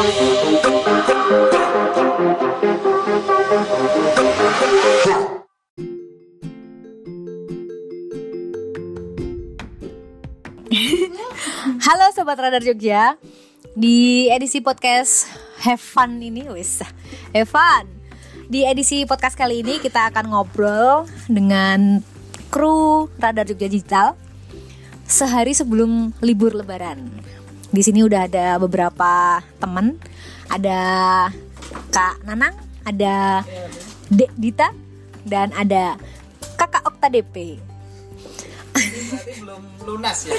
Halo Sobat Radar Jogja. Di edisi podcast Have Fun ini wis. Have Fun. Di edisi podcast kali ini kita akan ngobrol dengan kru Radar Jogja Digital Sehari sebelum libur lebaran Di sini udah ada beberapa teman Ada Kak Nanang Ada Dek Dita Dan ada Kakak Okta DP berarti belum lunas ya.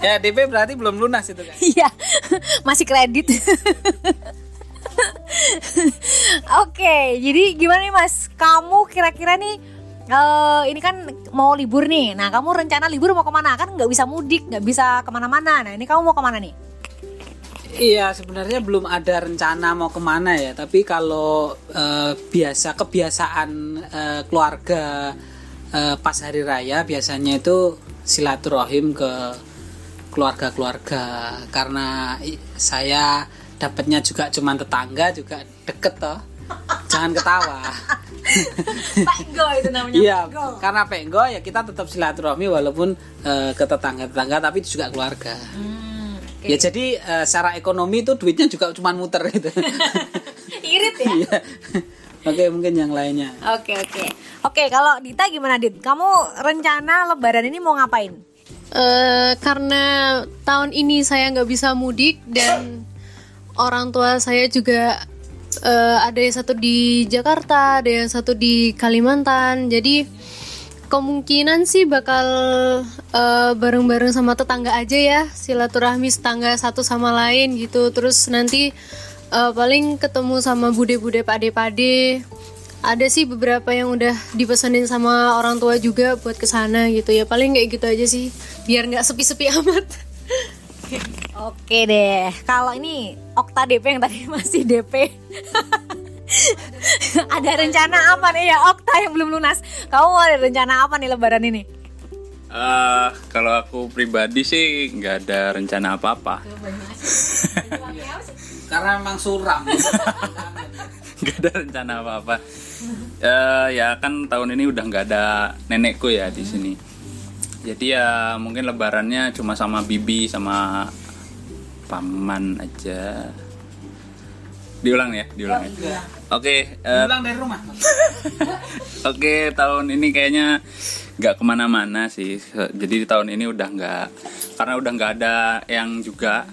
ya DP berarti belum lunas itu kan. Iya, masih kredit. Oke, jadi gimana nih Mas? Kamu kira-kira nih eh, ini kan mau libur nih. Nah, kamu rencana libur mau ke mana? Kan nggak bisa mudik, nggak bisa ke mana-mana. Nah, ini kamu mau ke mana nih? Iya sebenarnya belum ada rencana mau ke mana ya. Tapi kalau eh, biasa kebiasaan eh, keluarga eh, pas hari raya biasanya itu silaturahim ke keluarga-keluarga karena saya dapatnya juga cuman tetangga juga deket toh. Jangan ketawa. Penggo itu namanya. Iya, karena penggo ya kita tetap silaturahmi walaupun eh, ke tetangga-tetangga tapi juga keluarga. Hmm, oke. Ya jadi eh, secara ekonomi itu duitnya juga cuma muter gitu. Irit ya. Iya. Oke, mungkin yang lainnya. Oke, oke. Oke, kalau Dita gimana, Dit? Kamu rencana lebaran ini mau ngapain? Eh, karena tahun ini saya nggak bisa mudik dan orang tua saya juga eh, ada yang satu di Jakarta, ada yang satu di Kalimantan. Jadi kemungkinan sih bakal eh, bareng-bareng sama tetangga aja ya, silaturahmi tetangga satu sama lain gitu. Terus nanti eh, paling ketemu sama bude-bude pade-pade. Ada sih beberapa yang udah dipesanin sama orang tua juga buat ke sana gitu ya. Paling kayak gitu aja sih biar nggak sepi-sepi amat. Oke deh, kalau ini Okta DP yang tadi masih DP Ada rencana apa nih ya Okta yang belum lunas Kamu ada rencana apa nih lebaran ini? Eh, kalau aku pribadi sih nggak ada rencana apa-apa. Karena memang suram. Nggak ada rencana apa-apa. Eh, ya kan tahun ini udah nggak ada nenekku ya di sini. Jadi ya mungkin lebarannya cuma sama bibi sama paman aja. Diulang ya, diulang ya. Oke, eh, Pulang dari rumah. Oke, tahun ini kayaknya nggak ke mana-mana sih. Jadi di tahun ini udah nggak, karena udah nggak ada yang juga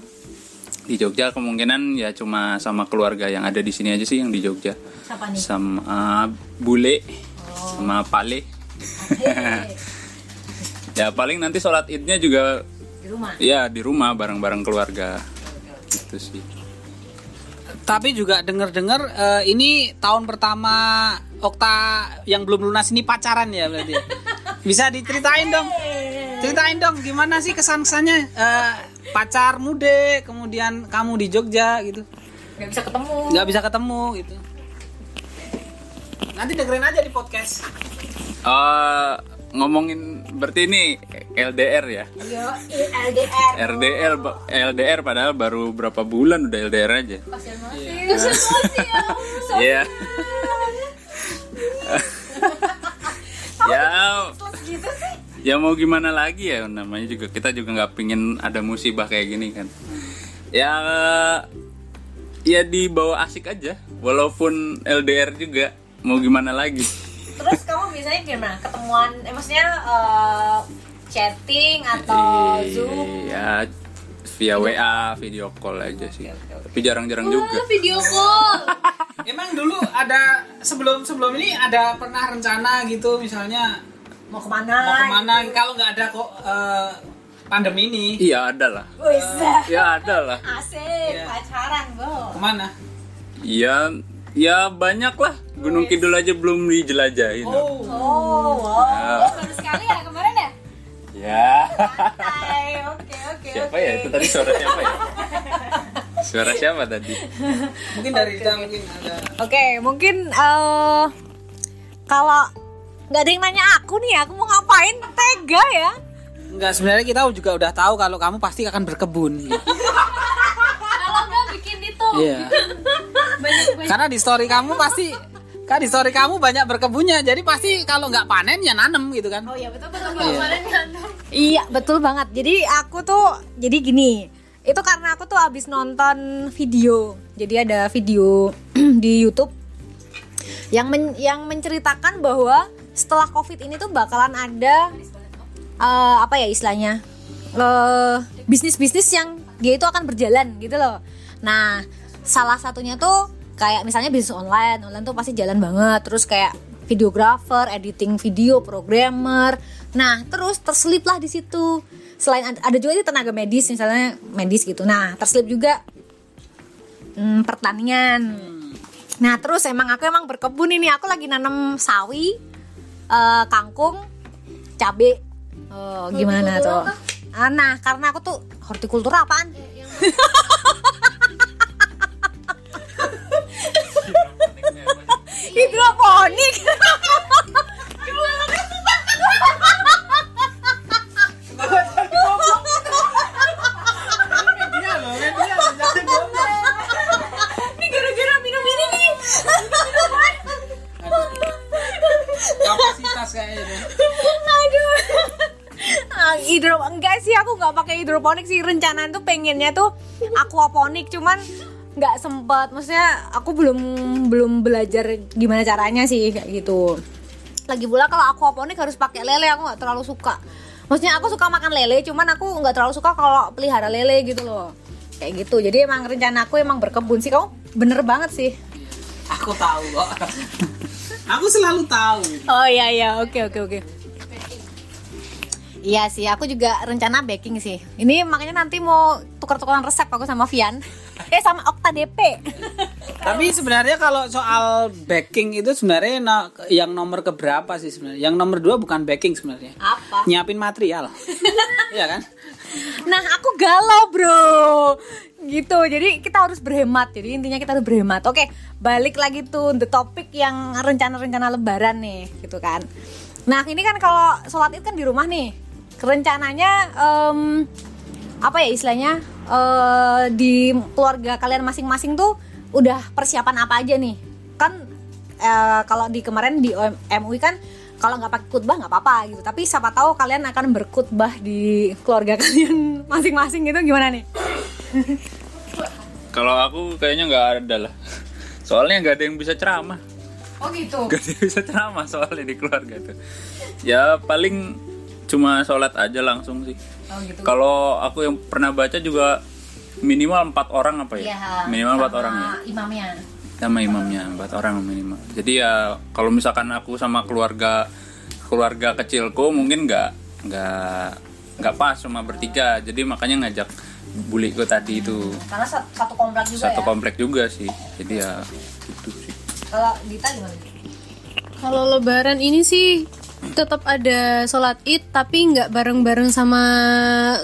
di Jogja. Kemungkinan ya cuma sama keluarga yang ada di sini aja sih yang di Jogja. Siapa nih? Sama uh, bule, sama pale. ya paling nanti sholat idnya juga Di rumah ya di rumah bareng-bareng keluarga. Itu sih. Tapi juga dengar-dengar eh, ini tahun pertama Okta yang belum lunas ini pacaran ya berarti. Bisa diceritain dong. Ceritain dong gimana sih kesan-kesannya eh, pacar muda, kemudian kamu di Jogja gitu. Gak bisa ketemu nggak bisa ketemu gitu. Nanti dengerin aja di podcast. Eh, ngomongin berarti ini LDR ya? Yo, LDR RDL ba- LDR padahal baru berapa bulan udah LDR aja. Iya. ya ya. mau gimana lagi ya namanya juga kita juga nggak pingin ada musibah kayak gini kan. Ya ya dibawa asik aja walaupun LDR juga mau gimana lagi Terus kamu biasanya gimana? Ketemuan, eh, maksudnya eh, chatting atau zoom? ya via WA video call aja sih. Tapi jarang-jarang juga. video call. Emang dulu ada sebelum sebelum ini ada pernah rencana gitu misalnya Mau ke mana? mau ke mana? Kalau nggak ada kok eh, pandemi ini. Iya ada lah. Wih, ya ada lah. Asik, pacaran, bro. Ke mana? ya ya banyak lah Gunung Kidul aja belum dijelajahin Oh, Oh, wow. Baru sekali ya kemarin ya? ya Hai, oke, oke, siapa oke. ya itu tadi suara siapa ya suara siapa tadi mungkin dari kita mungkin ada Oke, mungkin eh kalau nggak ada yang nanya aku nih, aku mau ngapain? Tega ya? Enggak, sebenarnya kita juga udah tahu kalau kamu pasti akan berkebun. kalau nggak bikin itu Iya. Karena di story kamu pasti kan di story kamu banyak berkebunnya, jadi pasti kalau nggak panen ya nanem gitu kan. Oh iya betul betul kemarin kan. Iya betul banget. Jadi aku tuh jadi gini. Itu karena aku tuh abis nonton video. Jadi ada video di YouTube yang men- yang menceritakan bahwa setelah COVID ini tuh bakalan ada eh, apa ya istilahnya eh, bisnis-bisnis yang dia itu akan berjalan gitu loh. Nah salah satunya tuh kayak misalnya bisnis online, online tuh pasti jalan banget. Terus kayak videographer, editing video, programmer. Nah terus terselip lah di situ. Selain ada, ada juga di tenaga medis misalnya medis gitu. Nah terselip juga hmm, pertanian. Nah terus emang aku emang berkebun ini aku lagi nanam sawi, eh, kangkung, cabe. Oh, gimana tuh? Ah, Nah karena aku tuh hortikultur apaan? Hidroponik. Ini gara-gara minum ini nih. Kapasitas kayaknya. Aduh. Ah, hidro enggak sih aku nggak pakai hidroponik sih rencanaan tuh pengennya tuh aquaponik cuman nggak sempet maksudnya aku belum belum belajar gimana caranya sih kayak gitu lagi pula kalau aquaponik harus pakai lele aku nggak terlalu suka maksudnya aku suka makan lele cuman aku nggak terlalu suka kalau pelihara lele gitu loh kayak gitu jadi emang rencana aku emang berkebun sih kamu bener banget sih Aku tahu kok. Aku selalu tahu. Oh iya iya oke oke oke. Iya sih, aku juga rencana baking sih. Ini makanya nanti mau tukar-tukaran resep aku sama Vian. Eh sama Okta DP. Tapi sebenarnya kalau soal baking itu sebenarnya no- yang nomor keberapa sih sebenarnya? Yang nomor dua bukan baking sebenarnya. Apa? Nyiapin material. Iya kan? Nah, aku galau, Bro. Gitu. Jadi kita harus berhemat. Jadi intinya kita harus berhemat. Oke, balik lagi tuh the topic yang rencana-rencana lebaran nih, gitu kan. Nah, ini kan kalau sholat Id kan di rumah nih. Rencananya em, apa ya istilahnya? Eh, di keluarga kalian masing-masing tuh udah persiapan apa aja nih? Kan eh, kalau di kemarin di MUI kan kalau nggak pakai khutbah nggak apa-apa gitu tapi siapa tahu kalian akan berkhutbah di keluarga kalian masing-masing gitu gimana nih Kalau aku kayaknya nggak ada lah. Soalnya nggak ada yang bisa ceramah. oh gitu Gak ada yang bisa ceramah soalnya di keluarga tuh. Ya paling cuma sholat aja langsung sih. Oh gitu Kalau aku yang pernah baca juga minimal empat orang apa ya? Iya, minimal empat orang ya. imamnya Sama imamnya empat orang minimal. Jadi ya kalau misalkan aku sama keluarga keluarga kecilku mungkin nggak nggak nggak pas cuma bertiga. Jadi makanya ngajak buliku tadi itu karena satu, satu komplek juga satu ya komplek juga sih. Jadi ya gitu sih. kalau Dita gimana Kalau lebaran ini sih tetap ada sholat id tapi nggak bareng-bareng sama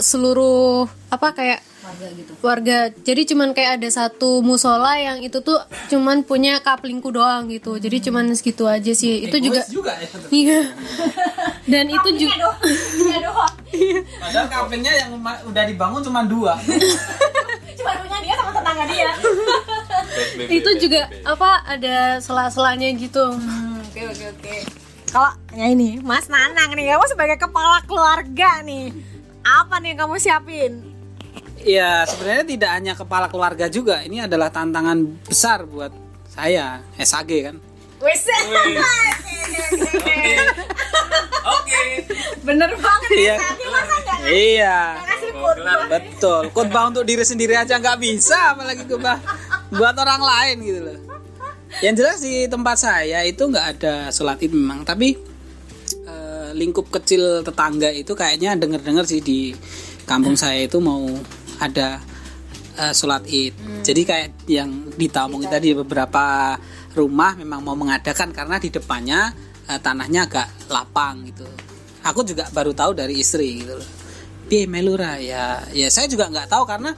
seluruh apa kayak warga gitu warga. Jadi cuman kayak ada satu musola yang itu tuh cuman punya kaplingku doang gitu. Jadi cuman segitu aja sih. Itu juga juga ya. iya. Dan itu juga iya doang Padahal kaplingnya yang udah dibangun cuma dua. cuma punya dia sama tetangga dia itu juga apa ada sela-selanya gitu. Hmm, kalau ya ini Mas Nanang nih kamu sebagai kepala keluarga nih apa nih yang kamu siapin Ya sebenarnya tidak hanya kepala keluarga juga. Ini adalah tantangan besar buat saya SAG kan. Wes. Oke. Bener banget Iya. Nggak Iya. khutbah? Betul. Khotbah untuk diri sendiri aja nggak bisa, apalagi khotbah buat orang lain gitu loh. Yang jelas di tempat saya itu nggak ada sholat id memang, tapi eh, lingkup kecil tetangga itu kayaknya denger-dengar sih di kampung saya itu mau ada eh, sholat id. Jadi kayak yang ditamongin tadi beberapa rumah memang mau mengadakan karena di depannya eh, tanahnya agak lapang gitu. Aku juga baru tahu dari istri gitu loh. Piye melura ya ya saya juga nggak tahu karena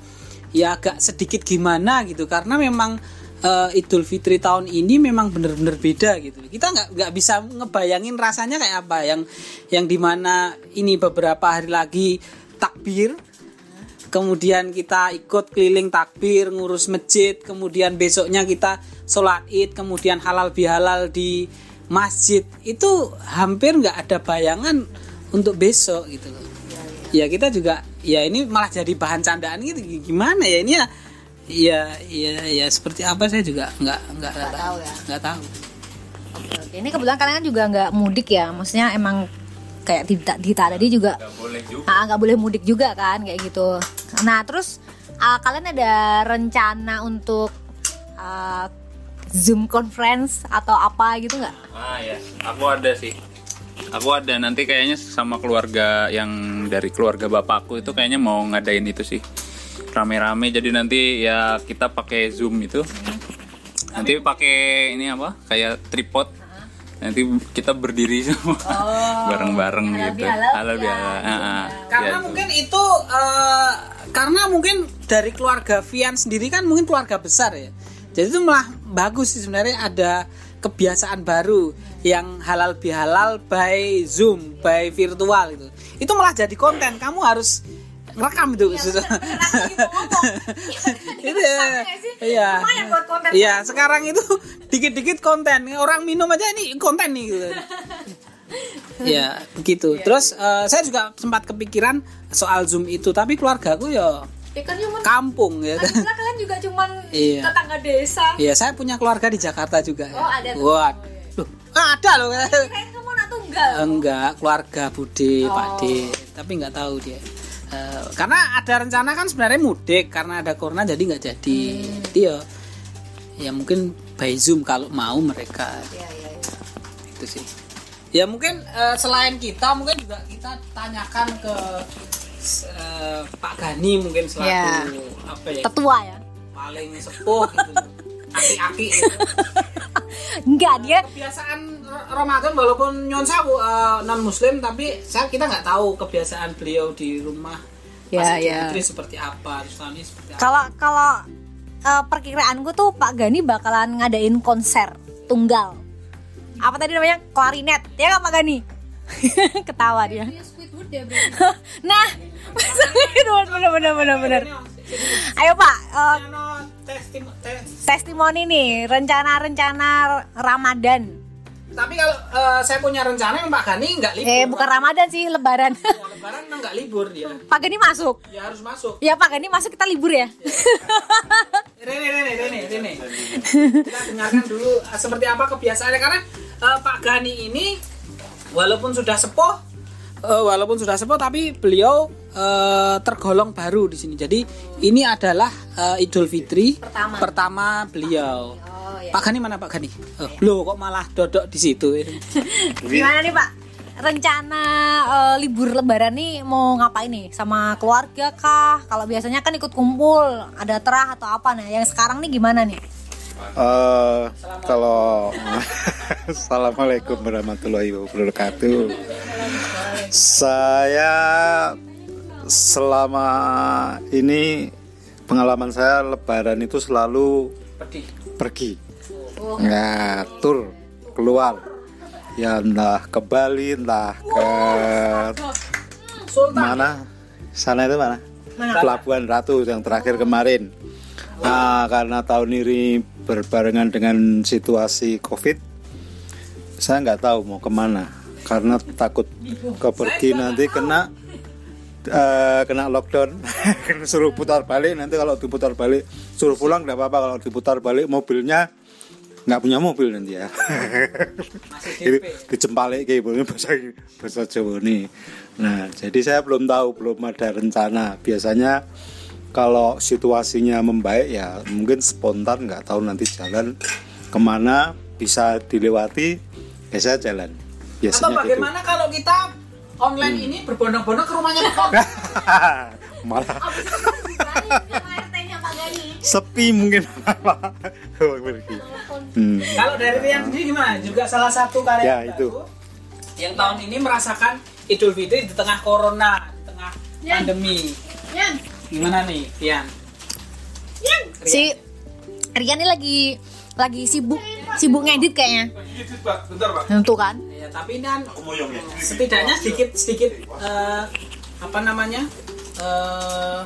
ya agak sedikit gimana gitu karena memang eh, Idul Fitri tahun ini memang bener-bener beda gitu kita nggak nggak bisa ngebayangin rasanya kayak apa. Yang yang di mana ini beberapa hari lagi takbir kemudian kita ikut keliling takbir ngurus masjid kemudian besoknya kita sholat id kemudian halal bihalal di masjid. Itu hampir nggak ada bayangan untuk besok gitu ya kita juga ya ini malah jadi bahan candaan gitu. Gimana ya? Ini ya ya ya, ya seperti apa saya juga nggak nggak nggak tahu ya. nggak tahu Oke, oke. Ini kebetulan kalian juga nggak mudik ya, maksudnya emang kayak tidak di tadi juga Gak boleh juga. ah, nggak boleh mudik juga kan kayak gitu. Nah terus ah, kalian ada rencana untuk ah, zoom conference atau apa gitu nggak? Ah ya, aku ada sih. Aku ada nanti kayaknya sama keluarga yang dari keluarga bapakku itu kayaknya mau ngadain itu sih rame-rame. Jadi nanti ya kita pakai zoom itu. Nanti pakai ini apa? Kayak tripod. Nanti kita berdiri semua bareng-bareng gitu. Halal ya. bihalal. Ah, ah. karena Ya, mungkin itu eh, karena mungkin dari keluarga Vian sendiri kan mungkin keluarga besar ya jadi itu malah bagus sih sebenarnya ada kebiasaan baru yang halal bihalal by zoom by virtual itu itu malah jadi konten kamu harus rekam itu itu ya iya iya sekarang itu dikit-dikit konten orang minum aja ini konten nih gitu ya begitu terus eh, saya juga sempat kepikiran soal zoom itu tapi keluarga aku ya Ya kan kampung ya karena kalian juga cuman Iya. tetangga desa. Iya, saya punya keluarga di Jakarta juga. ya. Oh, ada. Wah, loh, ada loh. Kirain kamu anak tunggal. Enggak, keluarga Bude, Oh. Pak De, tapi nggak tahu dia. Eh, karena ada rencana kan sebenarnya mudik karena ada corona jadi nggak jadi. Hmm. Jadi ya, ya mungkin by zoom kalau mau mereka Iya, iya, iya. itu sih. Ya mungkin eh, selain kita mungkin juga kita tanyakan ke eh, Pak Gani mungkin selaku Ya. apa ya Tetua ya. paling sepuh gitu. Aki-aki gitu. Enggak, dia kebiasaan Ramadan walaupun nyon sewu non muslim tapi saya kita nggak tahu kebiasaan beliau di rumah Ya, ya. Fitri seperti apa Islami seperti apa kalau kalau eh, perkiraanku tuh Pak Gani bakalan ngadain konser tunggal. Apa tadi namanya? Klarinet. Ya nggak Pak Gani? Ketawa dia. Squidward ya. Nah, bener bener bener bener. Ayo Pak, tes- testimoni nih rencana-rencana Ramadan. tapi kalau eh, saya punya rencana yang Pak Gani nggak libur Eh bukan Ramadan sih, Lebaran. Ya, Lebaran nggak libur dia Pak Gani masuk. ya harus masuk Ya Pak Gani masuk kita libur ya. Rene Rene Rene Rene kita dengarkan dulu eh, seperti apa kebiasaannya karena eh, Pak Gani ini walaupun sudah sepuh eh, walaupun sudah sepuh tapi beliau eh, tergolong baru di sini jadi ini adalah eh, Idul Fitri Pertama. beliau Oh ya. Pak Gani mana Pak Gani oh, loh kok malah dodok di situ Gimana nih Pak? Rencana eh, libur Lebaran nih mau ngapain nih? Sama keluarga kah? Kalau biasanya kan ikut kumpul, ada terah atau apa nih? Yang sekarang nih gimana nih? Eh, kalau Assalamualaikum warahmatullahi wabarakatuh. Saya selama ini pengalaman saya Lebaran itu selalu pedih pergi, ngatur keluar, ya entah ke Bali, entah ke Sultan mana sana itu mana? Pelabuhan Ratu yang terakhir kemarin. Nah, karena tahun ini berbarengan dengan situasi COVID, saya nggak tahu mau ke mana karena takut kepergi nanti kena eh, kena lockdown, suruh putar balik. Nanti kalau diputar balik suruh pulang nggak apa-apa kalau diputar balik mobilnya nggak punya mobil nanti ya. masih Jadi DP dijempalik kayak ini bahasa bahasa Jawa nih. Nah, jadi saya belum tahu, belum ada rencana. Biasanya kalau situasinya membaik ya mungkin spontan nggak tahu nanti jalan ke mana bisa dilewati ya saya jalan. Atau biasanya gitu. bagaimana kalau kita online ini berbondong-bondong ke rumahnya Pak malah. Sepi mungkin. Hmm. Kalau dari Rian sendiri gimana? Juga salah satu karya Ya, itu. yang tahun ini merasakan Idul Fitri di tengah corona, di tengah pandemi. Gimana nih, Rian? Si Rian ini lagi lagi sibuk sibuk ngedit kayaknya. Tentu kan? Ya, tapi ini kan setidaknya sedikit sedikit eh, apa namanya? eh,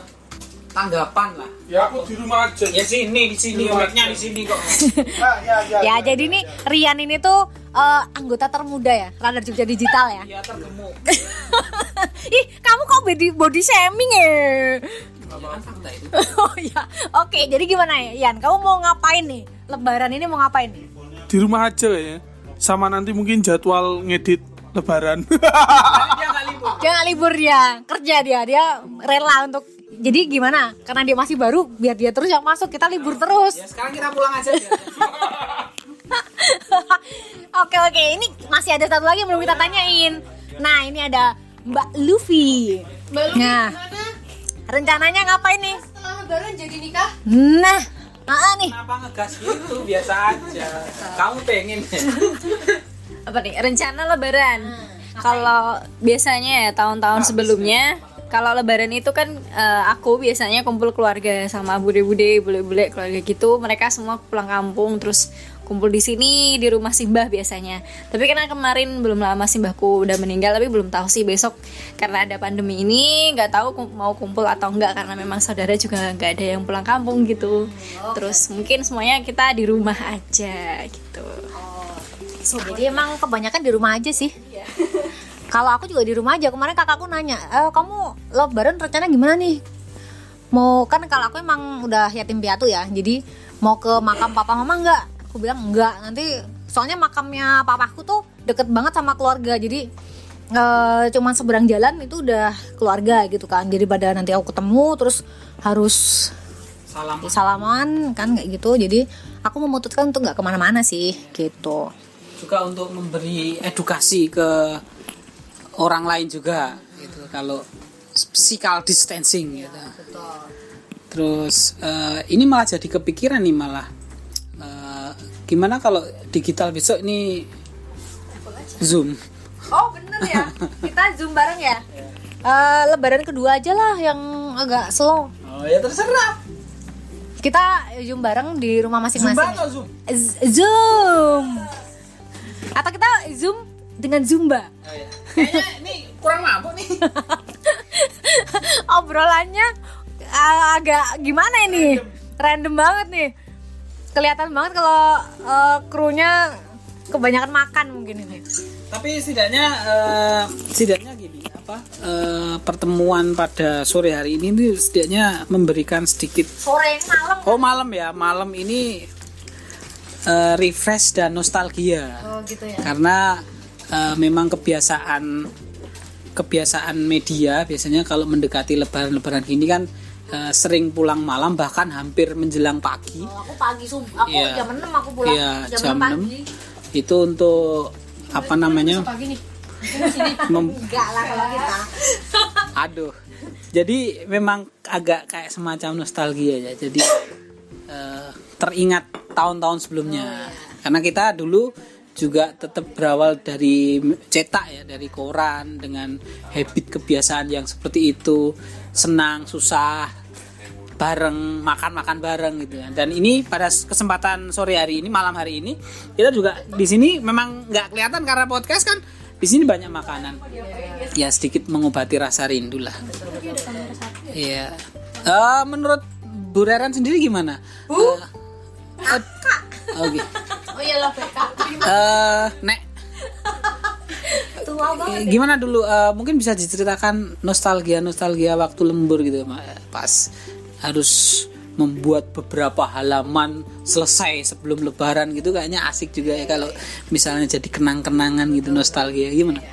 tanggapan lah. Ya aku di rumah aja. Ya sini, di sini, mic-nya di sini kok. Ya jadi nih Rian ini tuh eh, anggota termuda ya Radar Jogja Digital ya. Ya tergemuk. Ih kamu kok body body shaming ya? Fakta itu. oh ya, oke. Jadi gimana ya, Ian? Kamu mau ngapain nih? Lebaran ini mau ngapain nih? Di rumah aja kayaknya. Sama nanti mungkin jadwal ngedit lebaran. Dia nggak libur. Dia libur dia, kerja dia, dia rela untuk. Jadi gimana? Karena dia masih baru, biar dia terus yang masuk. Kita libur terus. Ya sekarang kita pulang aja. Oke oke, ini masih ada satu lagi yang belum kita tanyain. Nah ini ada Mbak Luffy. Mbak Lufi Nah. Rencananya ngapain nih? Setelah lebaran jadi nikah? Nah, ah nih. Kenapa ngegas gitu? Biasa aja. Kamu pengen ya? apa nih rencana lebaran kalau biasanya ya tahun-tahun sebelumnya kalau lebaran itu kan eh, aku biasanya kumpul keluarga sama bude-bude bule-bule keluarga gitu mereka semua pulang kampung terus kumpul di sini di rumah simbah biasanya tapi karena kemarin belum lama simbahku udah meninggal tapi belum tahu sih besok karena ada pandemi ini nggak tahu mau kumpul atau enggak karena memang saudara juga nggak ada yang pulang kampung gitu terus mungkin semuanya kita di rumah aja gitu Jadi emang kebanyakan di rumah aja sih. Kalau aku juga di rumah aja. Kemarin kakakku nanya, e, kamu lebaran rencana gimana nih? Mau kan kalau aku emang udah yatim piatu ya. Jadi mau ke makam papa mama enggak? Aku bilang enggak. Nanti soalnya makamnya papaku tuh deket banget sama keluarga. Jadi eh, cuman seberang jalan itu udah keluarga gitu kan. Jadi pada nanti aku ketemu terus harus Salam. salaman kan kayak gitu. Jadi aku memutuskan untuk nggak ke mana-mana sih gitu. Juga untuk memberi edukasi ke orang lain juga gitu. Kalau physical distancing gitu. Terus eh, ini malah jadi kepikiran nih malah gimana kalau digital besok ini Zoom. Oh bener ya, kita zoom bareng ya. Eh, lebaran kedua aja lah yang agak slow. Oh ya terserah. Kita zoom bareng di rumah Zoom masing-masing. atau Zoom? Z- Zoom. Atau kita zoom dengan zumba. Oh, ya. Kayaknya ini kurang mabuk nih. Obrolannya uh, agak gimana ini? Random banget nih. Kelihatan banget kalau uh, krunya kebanyakan makan mungkin ini. Tapi setidaknya eh, setidaknya gini apa eh, pertemuan pada sore hari ini tuh setidaknya memberikan sedikit Sore malam. oh malam ya malam ini eh, refresh dan nostalgia Oh gitu ya. karena eh, memang kebiasaan kebiasaan media biasanya kalau mendekati lebaran-lebaran gini kan eh, sering pulang malam bahkan hampir menjelang pagi Oh, aku pagi sub, aku Iya. jam 6 aku pulang. Iya, jam, jam 6 pagi. itu untuk apa namanya Pagi nih. mem- Enggak lah kalau kita. Aduh. Jadi memang agak kayak semacam nostalgia ya. Jadi eh, teringat tahun-tahun sebelumnya. Karena kita dulu juga tetap berawal dari cetak ya, dari koran dengan habit kebiasaan yang seperti itu, senang, susah, bareng, makan-makan bareng gitu ya. Dan ini pada kesempatan sore hari ini, malam hari ini, kita juga di sini memang nggak kelihatan karena podcast kan di sini banyak makanan ya sedikit mengobati rasa rindu lah. Iya. Eh, menurut Bu Reren sendiri gimana? Bu. Oke. Oh iya lah. Eh, Nek. Tua banget. eh, Gimana dulu? Eh, mungkin bisa diceritakan nostalgia nostalgia waktu lembur gitu, Ma. pas harus membuat beberapa halaman selesai sebelum lebaran gitu kayaknya asik juga ya kalau misalnya jadi kenang-kenangan gitu nostalgia gimana?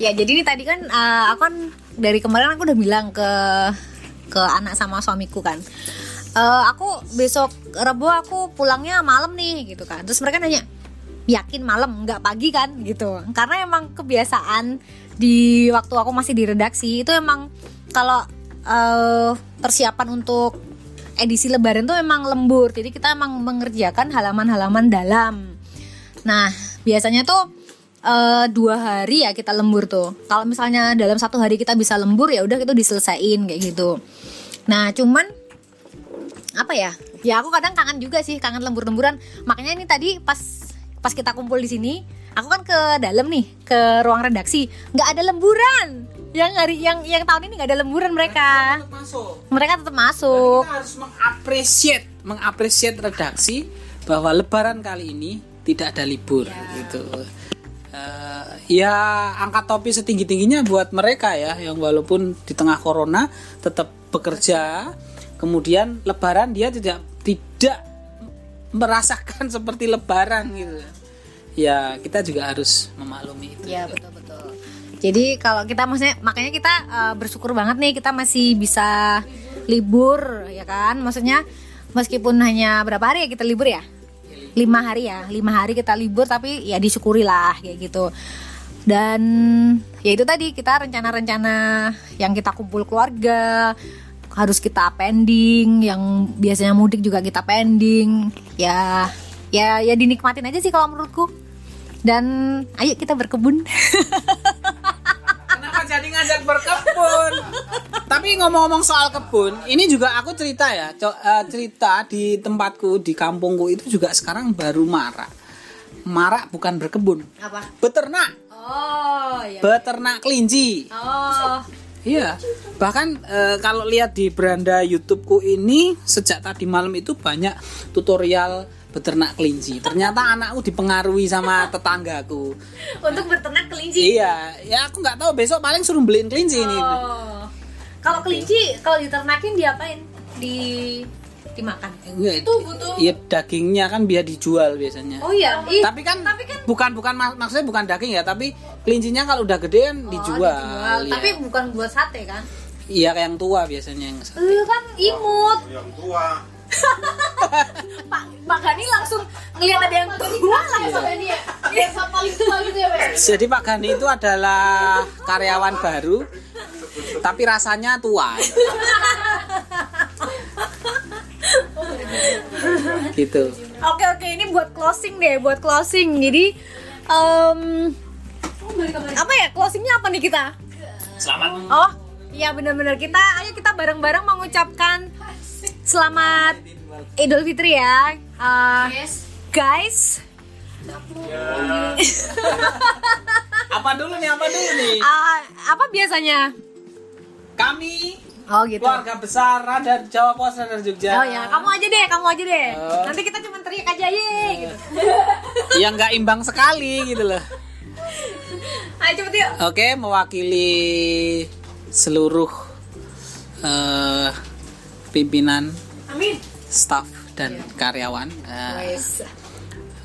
Ya jadi ini tadi kan eh, aku kan dari kemarin aku udah bilang ke ke anak sama suamiku kan. Eh, aku besok Rebo aku pulangnya malam nih gitu kan. Terus mereka nanya, yakin malam nggak pagi kan gitu. Karena emang kebiasaan di waktu aku masih di redaksi itu emang kalau eh, persiapan untuk edisi lebaran tuh emang lembur. Jadi kita emang mengerjakan halaman-halaman dalam. Nah, biasanya tuh eh, dua hari ya kita lembur tuh. Kalau misalnya dalam satu hari kita bisa lembur ya udah itu diselesain kayak gitu. Nah, cuman apa ya? Ya aku kadang kangen juga sih, kangen lembur-lemburan. Makanya ini tadi pas pas kita kumpul di sini, aku kan ke dalam nih, ke ruang redaksi, nggak ada lemburan. Yang hari yang yang tahun ini nggak ada lemburan mereka. masuk Mereka tetap masuk. kita harus mengapresiat mengapresiat redaksi bahwa lebaran kali ini tidak ada libur gitu Eh, ya angkat topi setinggi tingginya buat mereka ya yang walaupun di tengah corona tetap bekerja kemudian lebaran dia tidak tidak merasakan seperti lebaran gitu ya kita juga harus memaklumi itu Ya betul betul. Jadi kalau kita maksudnya makanya kita eh, bersyukur banget nih kita masih bisa libur ya kan. Maksudnya meskipun hanya berapa hari ya kita libur ya? Lima hari ya, lima hari kita libur tapi ya disyukuri lah kayak gitu. Dan ya itu tadi kita rencana-rencana yang kita kumpul keluarga harus kita pending, yang biasanya mudik juga kita pending. Ya ya ya dinikmatin aja sih kalau menurutku. Dan ayo kita berkebun. Jadi ngajak berkebun? Tapi ngomong-ngomong soal kebun, ini juga aku cerita ya, eh, cerita di tempatku di kampungku itu juga sekarang baru marak. Marak bukan berkebun, Apa? beternak, Oh, ya. beternak kelinci. Oh. Iya, bahkan eh, kalau lihat di beranda YouTubeku ini sejak tadi malam itu banyak tutorial beternak kelinci. Ternyata anakku dipengaruhi sama tetanggaku. Untuk berternak kelinci. Iya, ya aku nggak tahu besok paling suruh beliin kelinci ini. Oh. Kalau kelinci kalau diternakin diapain? Di dimakan. Iya, Iya dagingnya kan biar dijual biasanya. Oh iya. Ih, tapi kan, bukan bukan mak- maksudnya bukan daging ya, tapi kelincinya kalau udah gede kan dijual. dijual. Iya. Tapi bukan buat sate kan? iya kayak yang tua biasanya yang sate. Eh kan imut. Yang tua. Pak Pak Gani langsung ngelihat ada yang tua langsung ini ya. Dia paling tua gitu ya, Pak. Jadi Pak Gani itu adalah karyawan baru, tapi rasanya tua. gitu. Oke oke ini buat closing deh, buat closing. Jadi em, apa ya closingnya apa nih kita? Selamat. Oh iya benar-benar kita ayo kita bareng-bareng mengucapkan selamat Idul Fitri ya, Eh, guys. Apa dulu nih? Apa dulu nih? Ah, apa biasanya? Kami Oh gitu. keluarga besar Radar Jawa Pos Radar Jogja. Oh ya, kamu aja deh, kamu aja deh. Nanti kita cuma teriak aja ye gitu. Yang nggak imbang sekali gitu loh. Ayo cepet yuk. Oke, mewakili seluruh eh, pimpinan, Amin. staf dan karyawan. eh, Wes.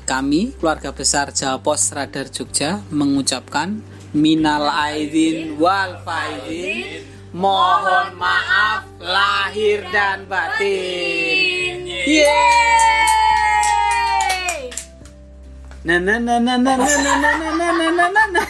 kami keluarga besar Jawa Pos Radar Jogja mengucapkan minal aidin wal faizin mohon maaf lahir dan batin. Yeay! Na na na na na na na na na na na na na.